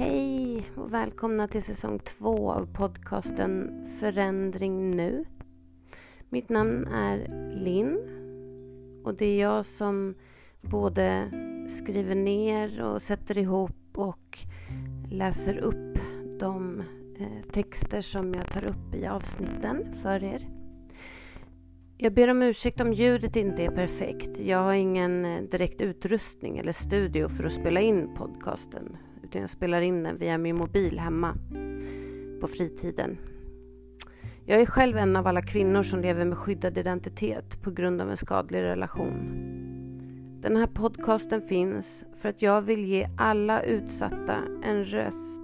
Hej och välkomna till säsong två av podcasten Förändring nu. Mitt namn är Linn och det är jag som både skriver ner och sätter ihop och läser upp de eh, texter som jag tar upp i avsnitten för er. Jag ber om ursäkt om ljudet inte är perfekt. Jag har ingen eh, direkt utrustning eller studio för att spela in podcasten utan jag spelar in den via min mobil hemma på fritiden. Jag är själv en av alla kvinnor som lever med skyddad identitet på grund av en skadlig relation. Den här podcasten finns för att jag vill ge alla utsatta en röst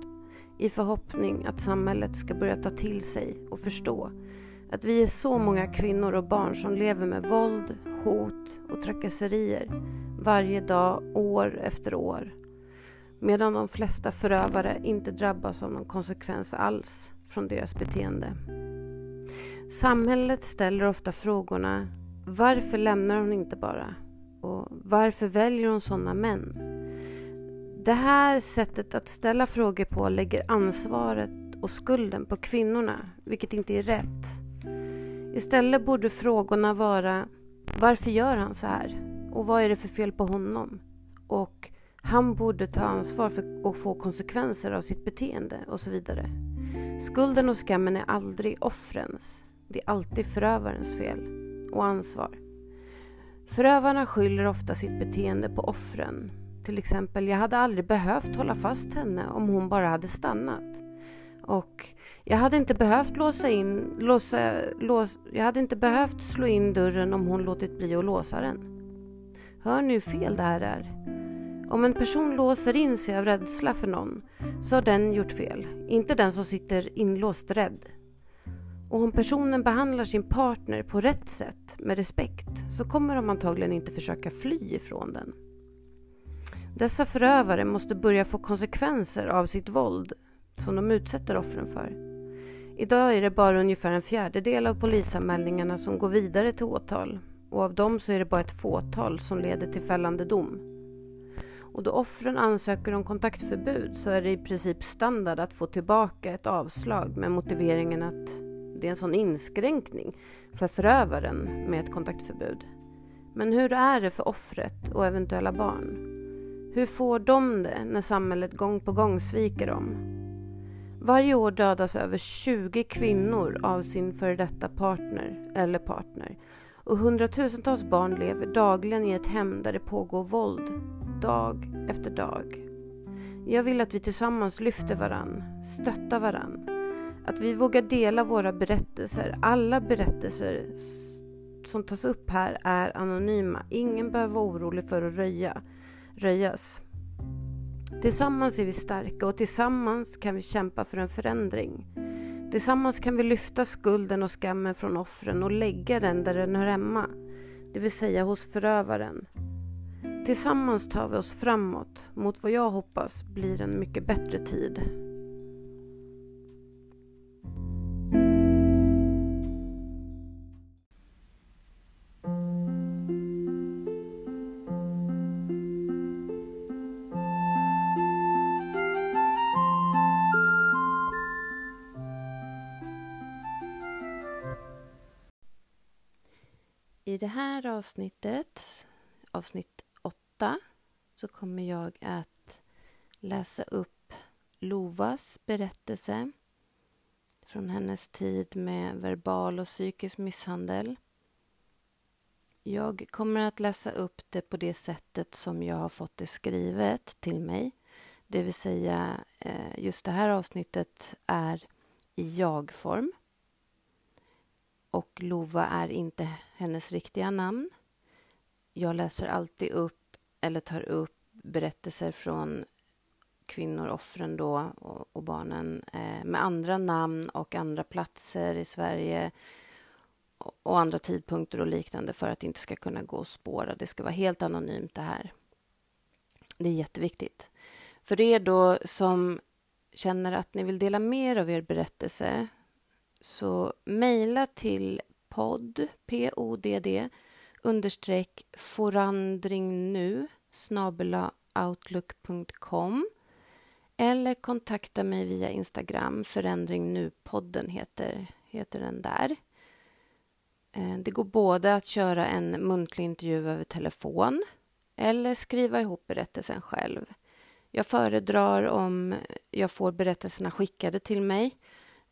i förhoppning att samhället ska börja ta till sig och förstå att vi är så många kvinnor och barn som lever med våld, hot och trakasserier varje dag, år efter år medan de flesta förövare inte drabbas av någon konsekvens alls från deras beteende. Samhället ställer ofta frågorna varför lämnar hon inte bara? Och varför väljer hon sådana män? Det här sättet att ställa frågor på lägger ansvaret och skulden på kvinnorna, vilket inte är rätt. Istället borde frågorna vara varför gör han så här? Och vad är det för fel på honom? Och han borde ta ansvar för att få konsekvenser av sitt beteende och så vidare. Skulden och skammen är aldrig offrens. Det är alltid förövarens fel och ansvar. Förövarna skyller ofta sitt beteende på offren. Till exempel, jag hade aldrig behövt hålla fast henne om hon bara hade stannat. Och jag hade inte behövt låsa in, låsa, lås, jag hade inte behövt slå in dörren om hon låtit bli att låsa den. Hör ni hur fel det här är? Om en person låser in sig av rädsla för någon så har den gjort fel, inte den som sitter inlåst rädd. Och om personen behandlar sin partner på rätt sätt, med respekt, så kommer de antagligen inte försöka fly ifrån den. Dessa förövare måste börja få konsekvenser av sitt våld som de utsätter offren för. Idag är det bara ungefär en fjärdedel av polisanmälningarna som går vidare till åtal och av dem så är det bara ett fåtal som leder till fällande dom. Och då offren ansöker om kontaktförbud så är det i princip standard att få tillbaka ett avslag med motiveringen att det är en sån inskränkning för förövaren med ett kontaktförbud. Men hur är det för offret och eventuella barn? Hur får de det när samhället gång på gång sviker dem? Varje år dödas över 20 kvinnor av sin före detta partner eller partner och hundratusentals barn lever dagligen i ett hem där det pågår våld, dag efter dag. Jag vill att vi tillsammans lyfter varann, stöttar varann. Att vi vågar dela våra berättelser. Alla berättelser som tas upp här är anonyma. Ingen behöver vara orolig för att röja, röjas. Tillsammans är vi starka och tillsammans kan vi kämpa för en förändring. Tillsammans kan vi lyfta skulden och skammen från offren och lägga den där den hör hemma, det vill säga hos förövaren. Tillsammans tar vi oss framåt mot vad jag hoppas blir en mycket bättre tid. I det här avsnittet, avsnitt 8, så kommer jag att läsa upp Lovas berättelse från hennes tid med verbal och psykisk misshandel. Jag kommer att läsa upp det på det sättet som jag har fått det skrivet till mig. Det vill säga, eh, just det här avsnittet är i jag-form och Lova är inte hennes riktiga namn. Jag läser alltid upp eller tar upp berättelser från kvinnor, offren då och, och barnen eh, med andra namn och andra platser i Sverige och, och, andra tidpunkter och liknande för att det inte ska kunna gå att spåra. Det ska vara helt anonymt det här. Det är jätteviktigt. För er då som känner att ni vill dela mer av er berättelse så mejla till podd, p-o-d-d, understreck ”forandringnu” outlook.com Eller kontakta mig via Instagram. Förändring nu-podden heter, heter den där. Eh, det går både att köra en muntlig intervju över telefon eller skriva ihop berättelsen själv. Jag föredrar om jag får berättelserna skickade till mig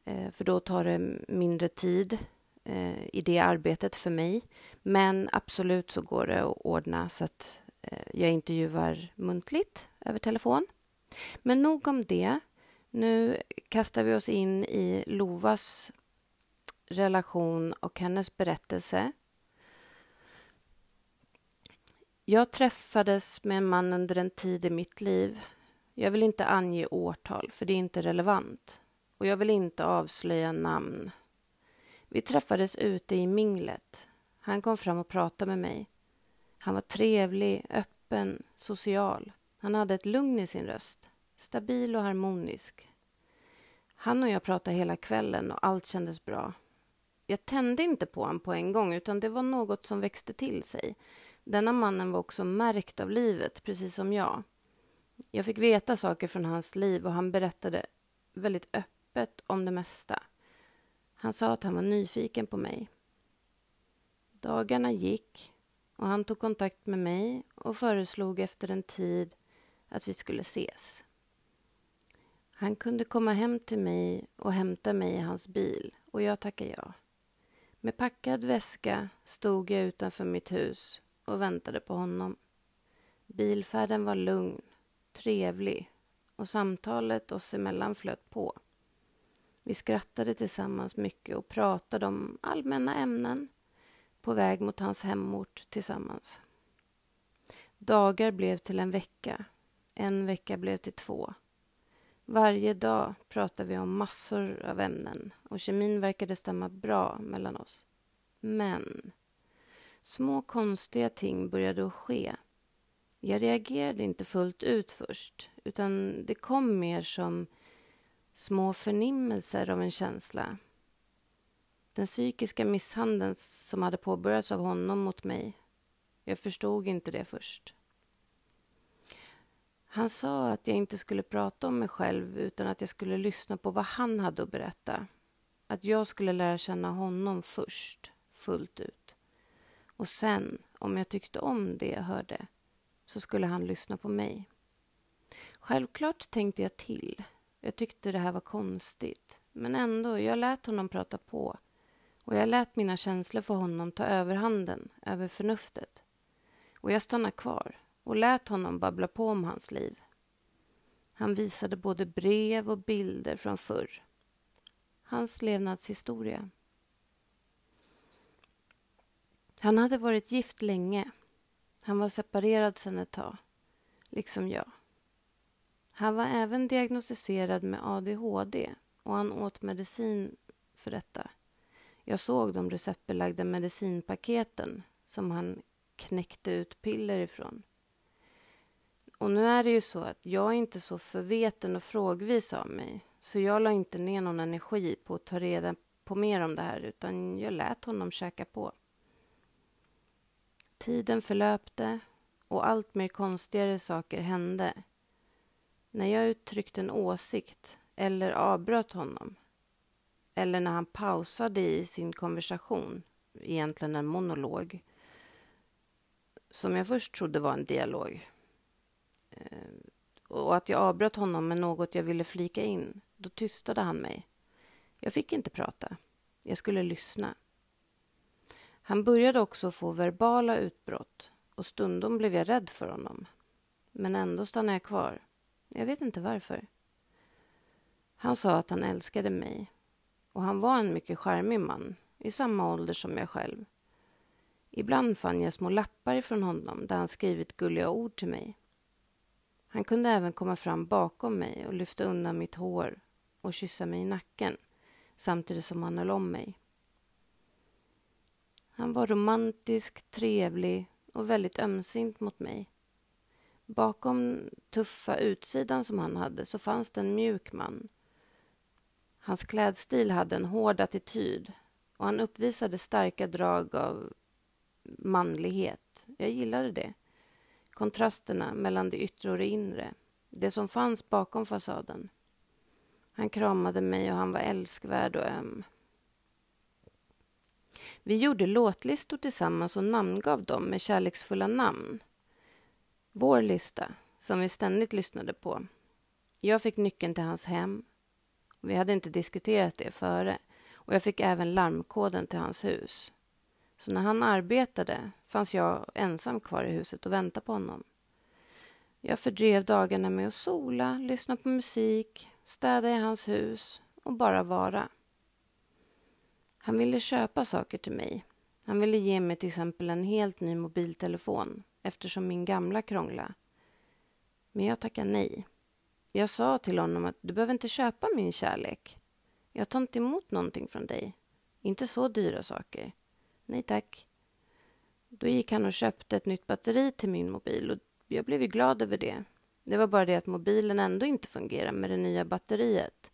eh, för då tar det mindre tid eh, i det arbetet för mig. Men absolut så går det att ordna så att Eh, jag intervjuar muntligt över telefon. Men nog om det. Nu kastar vi oss in i Lovas relation och hennes berättelse. Jag träffades med en man under en tid i mitt liv. Jag vill inte ange årtal, för det är inte relevant. Och jag vill inte avslöja namn. Vi träffades ute i minglet. Han kom fram och pratade med mig. Han var trevlig, öppen, social. Han hade ett lugn i sin röst. Stabil och harmonisk. Han och jag pratade hela kvällen och allt kändes bra. Jag tände inte på honom på en gång, utan det var något som växte till sig. Denna mannen var också märkt av livet, precis som jag. Jag fick veta saker från hans liv och han berättade väldigt öppet om det mesta. Han sa att han var nyfiken på mig. Dagarna gick och han tog kontakt med mig och föreslog efter en tid att vi skulle ses. Han kunde komma hem till mig och hämta mig i hans bil och jag tackade ja. Med packad väska stod jag utanför mitt hus och väntade på honom. Bilfärden var lugn, trevlig och samtalet oss emellan flöt på. Vi skrattade tillsammans mycket och pratade om allmänna ämnen på väg mot hans hemort tillsammans. Dagar blev till en vecka. En vecka blev till två. Varje dag pratade vi om massor av ämnen och kemin verkade stämma bra mellan oss. Men små konstiga ting började att ske. Jag reagerade inte fullt ut först, utan det kom mer som små förnimmelser av en känsla. Den psykiska misshandeln som hade påbörjats av honom mot mig. Jag förstod inte det först. Han sa att jag inte skulle prata om mig själv utan att jag skulle lyssna på vad han hade att berätta. Att jag skulle lära känna honom först, fullt ut. Och sen, om jag tyckte om det jag hörde, så skulle han lyssna på mig. Självklart tänkte jag till. Jag tyckte det här var konstigt. Men ändå, jag lät honom prata på. Och jag lät mina känslor för honom ta överhanden över förnuftet. Och jag stannade kvar och lät honom babbla på om hans liv. Han visade både brev och bilder från förr. Hans levnadshistoria. Han hade varit gift länge. Han var separerad sedan ett tag, liksom jag. Han var även diagnostiserad med ADHD och han åt medicin för detta. Jag såg de receptbelagda medicinpaketen som han knäckte ut piller ifrån. Och nu är det ju så att jag är inte så förveten och frågvis av mig. Så jag la inte ner någon energi på att ta reda på mer om det här utan jag lät honom käka på. Tiden förlöpte och allt mer konstigare saker hände. När jag uttryckte en åsikt eller avbröt honom eller när han pausade i sin konversation, egentligen en monolog som jag först trodde var en dialog eh, och att jag avbröt honom med något jag ville flika in, då tystade han mig. Jag fick inte prata. Jag skulle lyssna. Han började också få verbala utbrott och stundom blev jag rädd för honom. Men ändå stannade jag kvar. Jag vet inte varför. Han sa att han älskade mig och han var en mycket charmig man i samma ålder som jag själv. Ibland fann jag små lappar ifrån honom där han skrivit gulliga ord till mig. Han kunde även komma fram bakom mig och lyfta undan mitt hår och kyssa mig i nacken samtidigt som han höll om mig. Han var romantisk, trevlig och väldigt ömsint mot mig. Bakom tuffa utsidan som han hade så fanns det en mjuk man. Hans klädstil hade en hård attityd och han uppvisade starka drag av manlighet. Jag gillade det kontrasterna mellan det yttre och det inre. Det som fanns bakom fasaden. Han kramade mig och han var älskvärd och öm. Vi gjorde låtlistor tillsammans och namngav dem med kärleksfulla namn. Vår lista, som vi ständigt lyssnade på. Jag fick nyckeln till hans hem. Vi hade inte diskuterat det före. Och jag fick även larmkoden till hans hus. Så när han arbetade fanns jag ensam kvar i huset och väntade på honom. Jag fördrev dagarna med att sola, lyssna på musik, städa i hans hus och bara vara. Han ville köpa saker till mig. Han ville ge mig till exempel en helt ny mobiltelefon eftersom min gamla krångla. Men jag tackade nej. Jag sa till honom att du behöver inte köpa min kärlek. Jag tar inte emot någonting från dig. Inte så dyra saker. Nej tack. Då gick han och köpte ett nytt batteri till min mobil och jag blev ju glad över det. Det var bara det att mobilen ändå inte fungerar med det nya batteriet.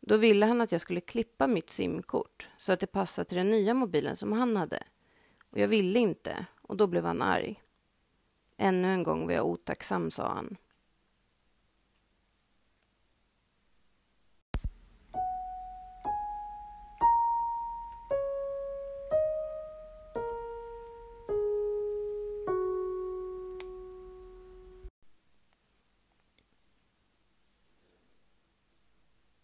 Då ville han att jag skulle klippa mitt simkort så att det passade till den nya mobilen som han hade. Och jag ville inte och då blev han arg. Ännu en gång var jag otacksam, sa han.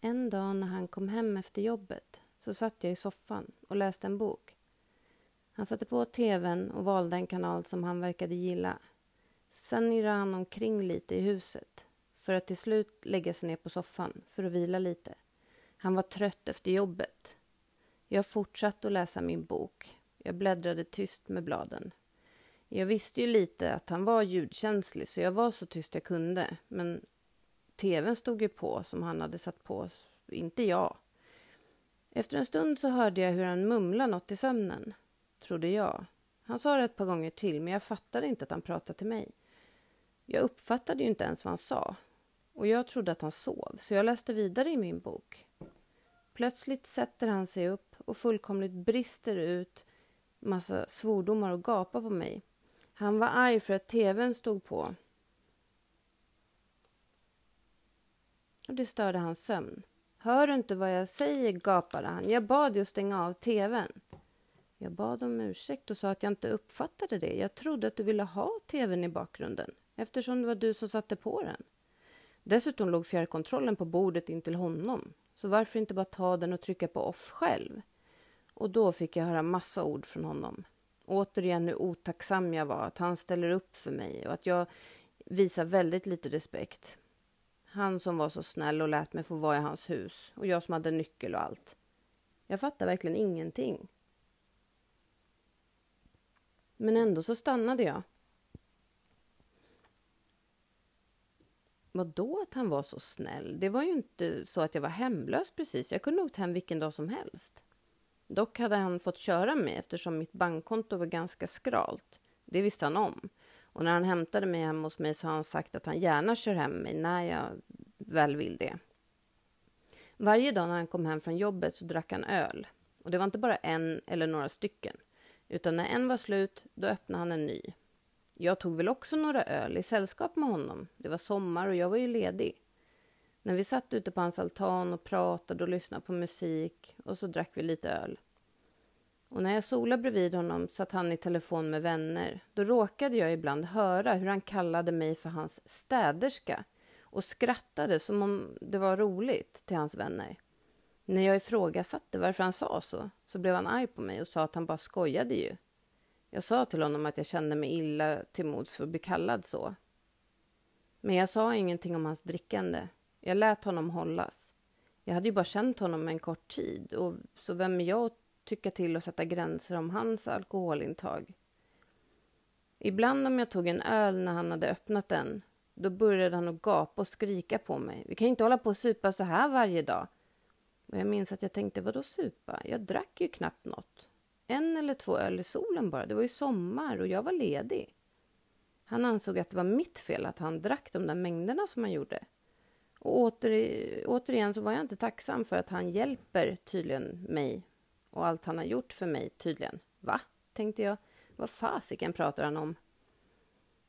En dag när han kom hem efter jobbet så satt jag i soffan och läste en bok. Han satte på tvn och valde en kanal som han verkade gilla. Sen irrade han omkring lite i huset för att till slut lägga sig ner på soffan för att vila lite. Han var trött efter jobbet. Jag fortsatte att läsa min bok. Jag bläddrade tyst med bladen. Jag visste ju lite att han var ljudkänslig så jag var så tyst jag kunde. Men tvn stod ju på som han hade satt på, inte jag. Efter en stund så hörde jag hur han mumlade något i sömnen, trodde jag. Han sa det ett par gånger till, men jag fattade inte att han pratade till mig. Jag uppfattade ju inte ens vad han sa. Och jag trodde att han sov, så jag läste vidare i min bok. Plötsligt sätter han sig upp och fullkomligt brister ut massa svordomar och gapar på mig. Han var arg för att tvn stod på och det störde hans sömn. Hör du inte vad jag säger, gapade han. Jag bad dig att stänga av tvn. Jag bad om ursäkt och sa att jag inte uppfattade det. Jag trodde att du ville ha tvn i bakgrunden eftersom det var du som satte på den. Dessutom låg fjärrkontrollen på bordet intill honom. Så varför inte bara ta den och trycka på off själv? Och då fick jag höra massa ord från honom. Återigen hur otacksam jag var, att han ställer upp för mig och att jag visar väldigt lite respekt. Han som var så snäll och lät mig få vara i hans hus och jag som hade nyckel och allt. Jag fattade verkligen ingenting. Men ändå så stannade jag. Vadå att han var så snäll? Det var ju inte så att jag var hemlös precis. Jag kunde åkt hem vilken dag som helst. Dock hade han fått köra mig eftersom mitt bankkonto var ganska skralt. Det visste han om. Och när han hämtade mig hemma hos mig så har han sagt att han gärna kör hem mig när jag väl vill det. Varje dag när han kom hem från jobbet så drack han öl. Och det var inte bara en eller några stycken. Utan när en var slut, då öppnade han en ny. Jag tog väl också några öl i sällskap med honom. Det var sommar och jag var ju ledig. När vi satt ute på hans altan och pratade och lyssnade på musik och så drack vi lite öl. Och när jag solade bredvid honom satt han i telefon med vänner. Då råkade jag ibland höra hur han kallade mig för hans städerska och skrattade som om det var roligt till hans vänner. När jag ifrågasatte varför han sa så, så blev han arg på mig och sa att han bara skojade ju. Jag sa till honom att jag kände mig illa till mods för att bli kallad så. Men jag sa ingenting om hans drickande. Jag lät honom hållas. Jag hade ju bara känt honom en kort tid, och så vem är jag att tycka till och sätta gränser om hans alkoholintag? Ibland om jag tog en öl när han hade öppnat den då började han att gapa och skrika på mig. Vi kan inte hålla på och supa så här varje dag. Och jag minns att jag tänkte, vadå supa? Jag drack ju knappt något. En eller två öl i solen bara. Det var ju sommar och jag var ledig. Han ansåg att det var mitt fel att han drack de där mängderna som han gjorde. Och åter, återigen så var jag inte tacksam för att han hjälper tydligen mig och allt han har gjort för mig tydligen. Va? tänkte jag. Vad fasiken pratar han om?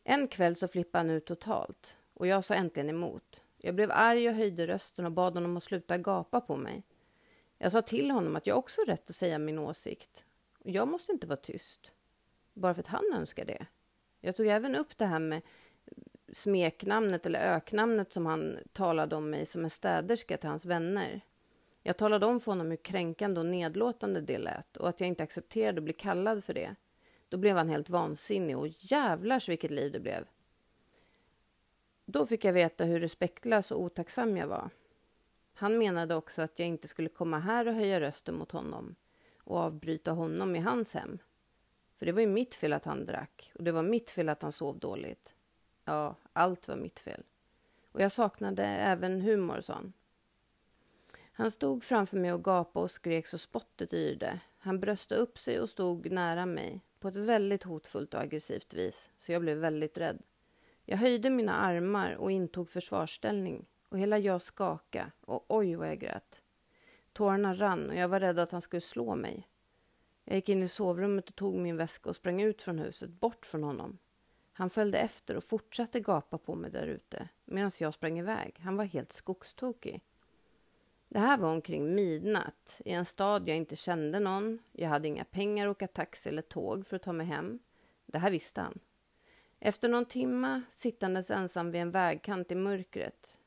En kväll så flippade han ut totalt och jag sa äntligen emot. Jag blev arg och höjde rösten och bad honom att sluta gapa på mig. Jag sa till honom att jag också har rätt att säga min åsikt. Jag måste inte vara tyst, bara för att han önskar det. Jag tog även upp det här med smeknamnet eller öknamnet som han talade om mig som en städerska till hans vänner. Jag talade om för honom hur kränkande och nedlåtande det lät och att jag inte accepterade att bli kallad för det. Då blev han helt vansinnig och jävlars vilket liv det blev. Då fick jag veta hur respektlös och otacksam jag var. Han menade också att jag inte skulle komma här och höja rösten mot honom och avbryta honom i hans hem. För det var ju mitt fel att han drack och det var mitt fel att han sov dåligt. Ja, allt var mitt fel. Och jag saknade även humor, sa han. Han stod framför mig och gapade och skrek så spottet yrde. Han bröstade upp sig och stod nära mig på ett väldigt hotfullt och aggressivt vis, så jag blev väldigt rädd. Jag höjde mina armar och intog försvarsställning och hela jag skakade och oj vad jag grät. Tårarna rann och jag var rädd att han skulle slå mig. Jag gick in i sovrummet och tog min väska och sprang ut från huset, bort från honom. Han följde efter och fortsatte gapa på mig där ute medan jag sprang iväg. Han var helt skogstokig. Det här var omkring midnatt i en stad jag inte kände någon. Jag hade inga pengar att åka taxi eller tåg för att ta mig hem. Det här visste han. Efter någon timma, sittandes ensam vid en vägkant i mörkret,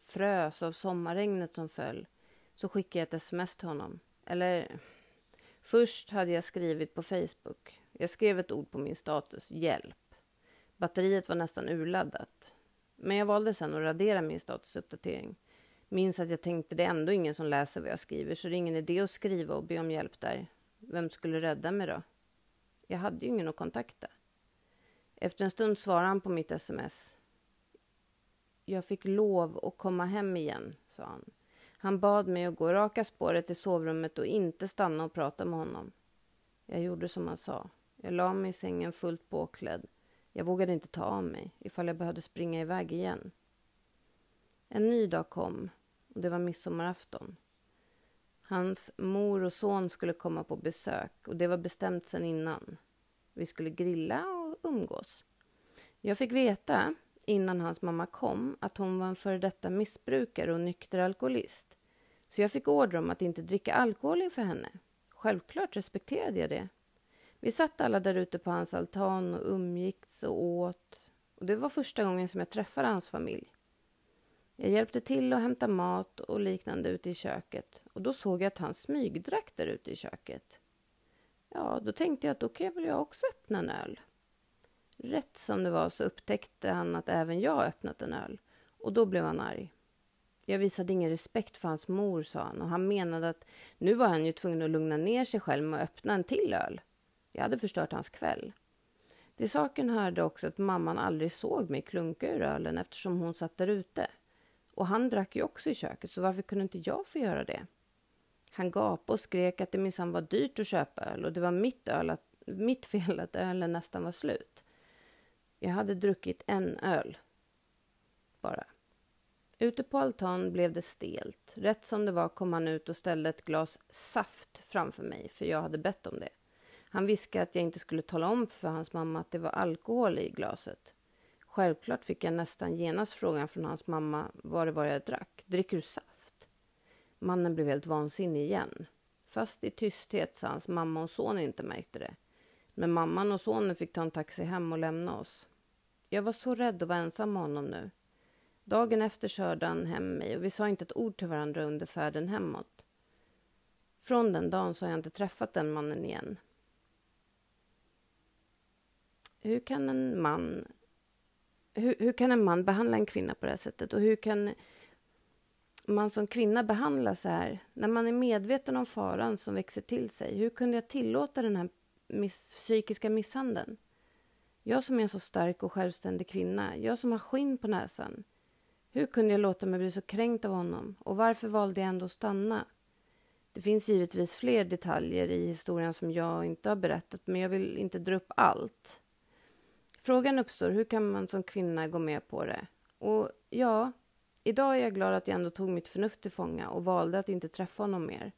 frös av sommarregnet som föll, så skickade jag ett sms till honom. Eller, först hade jag skrivit på Facebook. Jag skrev ett ord på min status, hjälp. Batteriet var nästan urladdat. Men jag valde sen att radera min statusuppdatering. Minns att jag tänkte det är ändå ingen som läser vad jag skriver så det är ingen idé att skriva och be om hjälp där. Vem skulle rädda mig då? Jag hade ju ingen att kontakta. Efter en stund svarade han på mitt sms. Jag fick lov att komma hem igen, sa han. Han bad mig att gå raka spåret till sovrummet och inte stanna och prata med honom. Jag gjorde som han sa. Jag la mig i sängen fullt påklädd. Jag vågade inte ta av mig ifall jag behövde springa iväg igen. En ny dag kom och det var midsommarafton. Hans mor och son skulle komma på besök och det var bestämt sedan innan. Vi skulle grilla och umgås. Jag fick veta innan hans mamma kom att hon var en före detta missbrukare och nykter alkoholist. Så jag fick order om att inte dricka alkohol inför henne. Självklart respekterade jag det. Vi satt alla där ute på hans altan och umgicks och åt. Och det var första gången som jag träffade hans familj. Jag hjälpte till att hämta mat och liknande ute i köket och då såg jag att han smygdrack där ute i köket. Ja, då tänkte jag att då kan väl jag också öppna en öl. Rätt som det var så upptäckte han att även jag öppnat en öl och då blev han arg. Jag visade ingen respekt för hans mor, sa han och han menade att nu var han ju tvungen att lugna ner sig själv med att öppna en till öl. Jag hade förstört hans kväll. Till saken hörde också att mamman aldrig såg mig klunka ur ölen eftersom hon satt där ute. Och han drack ju också i köket, så varför kunde inte jag få göra det? Han gapade och skrek att det minsann var dyrt att köpa öl och det var mitt, öl att, mitt fel att ölen nästan var slut. Jag hade druckit en öl. Bara. Ute på altan blev det stelt. Rätt som det var kom han ut och ställde ett glas saft framför mig, för jag hade bett om det. Han viskade att jag inte skulle tala om för hans mamma att det var alkohol i glaset. Självklart fick jag nästan genast frågan från hans mamma vad det var jag drack. Dricker du saft? Mannen blev helt vansinnig igen. Fast i tysthet så hans mamma och son inte märkte det. Men mamman och sonen fick ta en taxi hem och lämna oss. Jag var så rädd att vara ensam med honom nu. Dagen efter körde han hem mig och vi sa inte ett ord till varandra under färden hemåt. Från den dagen så har jag inte träffat den mannen igen. Hur kan en man hur, hur kan en man behandla en kvinna på det här sättet? Och hur kan man som kvinna behandla så här? När man är medveten om faran som växer till sig. Hur kunde jag tillåta den här miss, psykiska misshandeln? Jag som är en så stark och självständig kvinna. Jag som har skinn på näsan. Hur kunde jag låta mig bli så kränkt av honom? Och varför valde jag ändå att stanna? Det finns givetvis fler detaljer i historien som jag inte har berättat, men jag vill inte dra upp allt. Frågan uppstår, hur kan man som kvinna gå med på det? Och ja, idag är jag glad att jag ändå tog mitt förnuft till fånga och valde att inte träffa honom mer.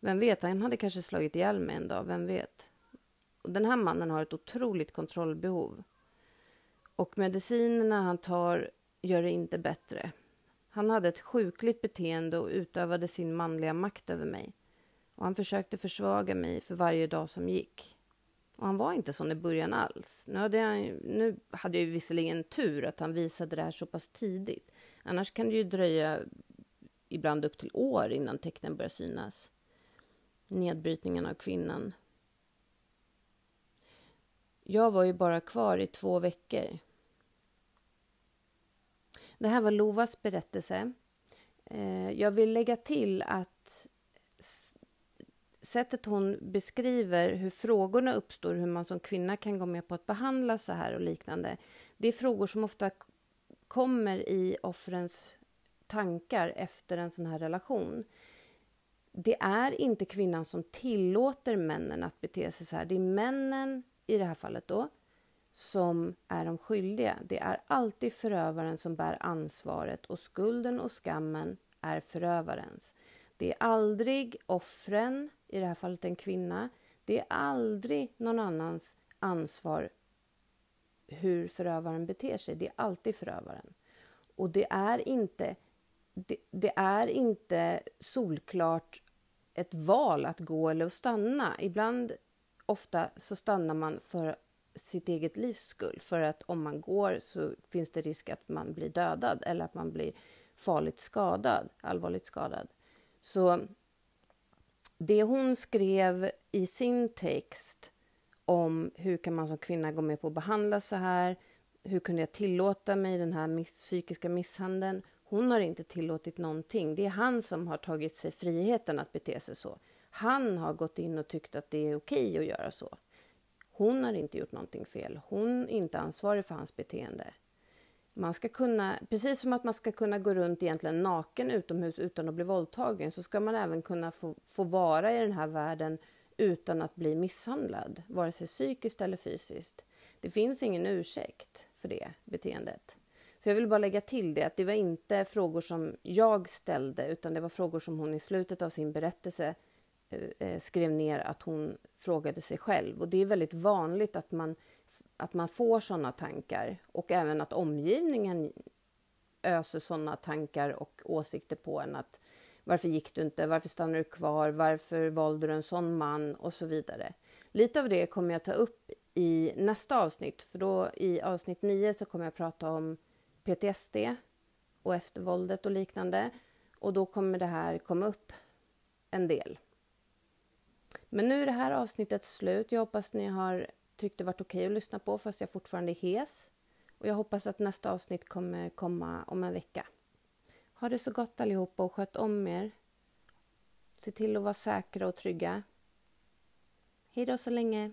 Vem vet, han hade kanske slagit ihjäl mig en dag, vem vet? Och den här mannen har ett otroligt kontrollbehov. Och medicinerna han tar gör det inte bättre. Han hade ett sjukligt beteende och utövade sin manliga makt över mig. Och han försökte försvaga mig för varje dag som gick. Och han var inte sån i början alls. Nu hade, jag, nu hade jag ju visserligen tur att han visade det här så pass tidigt. Annars kan det ju dröja ibland upp till år innan tecknen börjar synas. Nedbrytningen av kvinnan. Jag var ju bara kvar i två veckor. Det här var Lovas berättelse. Eh, jag vill lägga till att sättet hon beskriver hur frågorna uppstår, hur man som kvinna kan gå med på att behandla så här och liknande. Det är frågor som ofta kommer i offrens tankar efter en sån här relation. Det är inte kvinnan som tillåter männen att bete sig så här. Det är männen, i det här fallet då, som är de skyldiga. Det är alltid förövaren som bär ansvaret och skulden och skammen är förövarens. Det är aldrig offren, i det här fallet en kvinna. Det är aldrig någon annans ansvar hur förövaren beter sig. Det är alltid förövaren. Och det är inte, det, det är inte solklart ett val att gå eller att stanna. Ibland, ofta, så stannar man för sitt eget livs skull. För att om man går så finns det risk att man blir dödad eller att man blir farligt skadad, allvarligt skadad. Så det hon skrev i sin text om hur kan man som kvinna gå med på att behandlas så här? Hur kunde jag tillåta mig den här miss psykiska misshandeln? Hon har inte tillåtit någonting. Det är han som har tagit sig friheten att bete sig så. Han har gått in och tyckt att det är okej att göra så. Hon har inte gjort någonting fel. Hon är inte ansvarig för hans beteende. Man ska kunna, precis som att man ska kunna gå runt egentligen naken utomhus utan att bli våldtagen så ska man även kunna få, få vara i den här världen utan att bli misshandlad, vare sig psykiskt eller fysiskt. Det finns ingen ursäkt för det beteendet. Så jag vill bara lägga till det att det var inte frågor som jag ställde utan det var frågor som hon i slutet av sin berättelse eh, eh skrev ner att hon frågade sig själv. Och det är väldigt vanligt att man att man får sådana tankar och även att omgivningen öser sådana tankar och åsikter på en att varför gick du inte? Varför stannar du kvar? Varför valde du en sån man? Och så vidare. Lite av det kommer jag ta upp i nästa avsnitt, för då i avsnitt 9 så kommer jag prata om PTSD och eftervåldet och liknande. Och då kommer det här komma upp en del. Men nu är det här avsnittet slut. Jag hoppas ni har tyckte varit okej okay att lyssna på fast jag fortfarande är hes. Och jag hoppas att nästa avsnitt kommer komma om en vecka. Ha det så gott allihopa och sköt om er. Se till att vara säkra och trygga. Hej då så länge.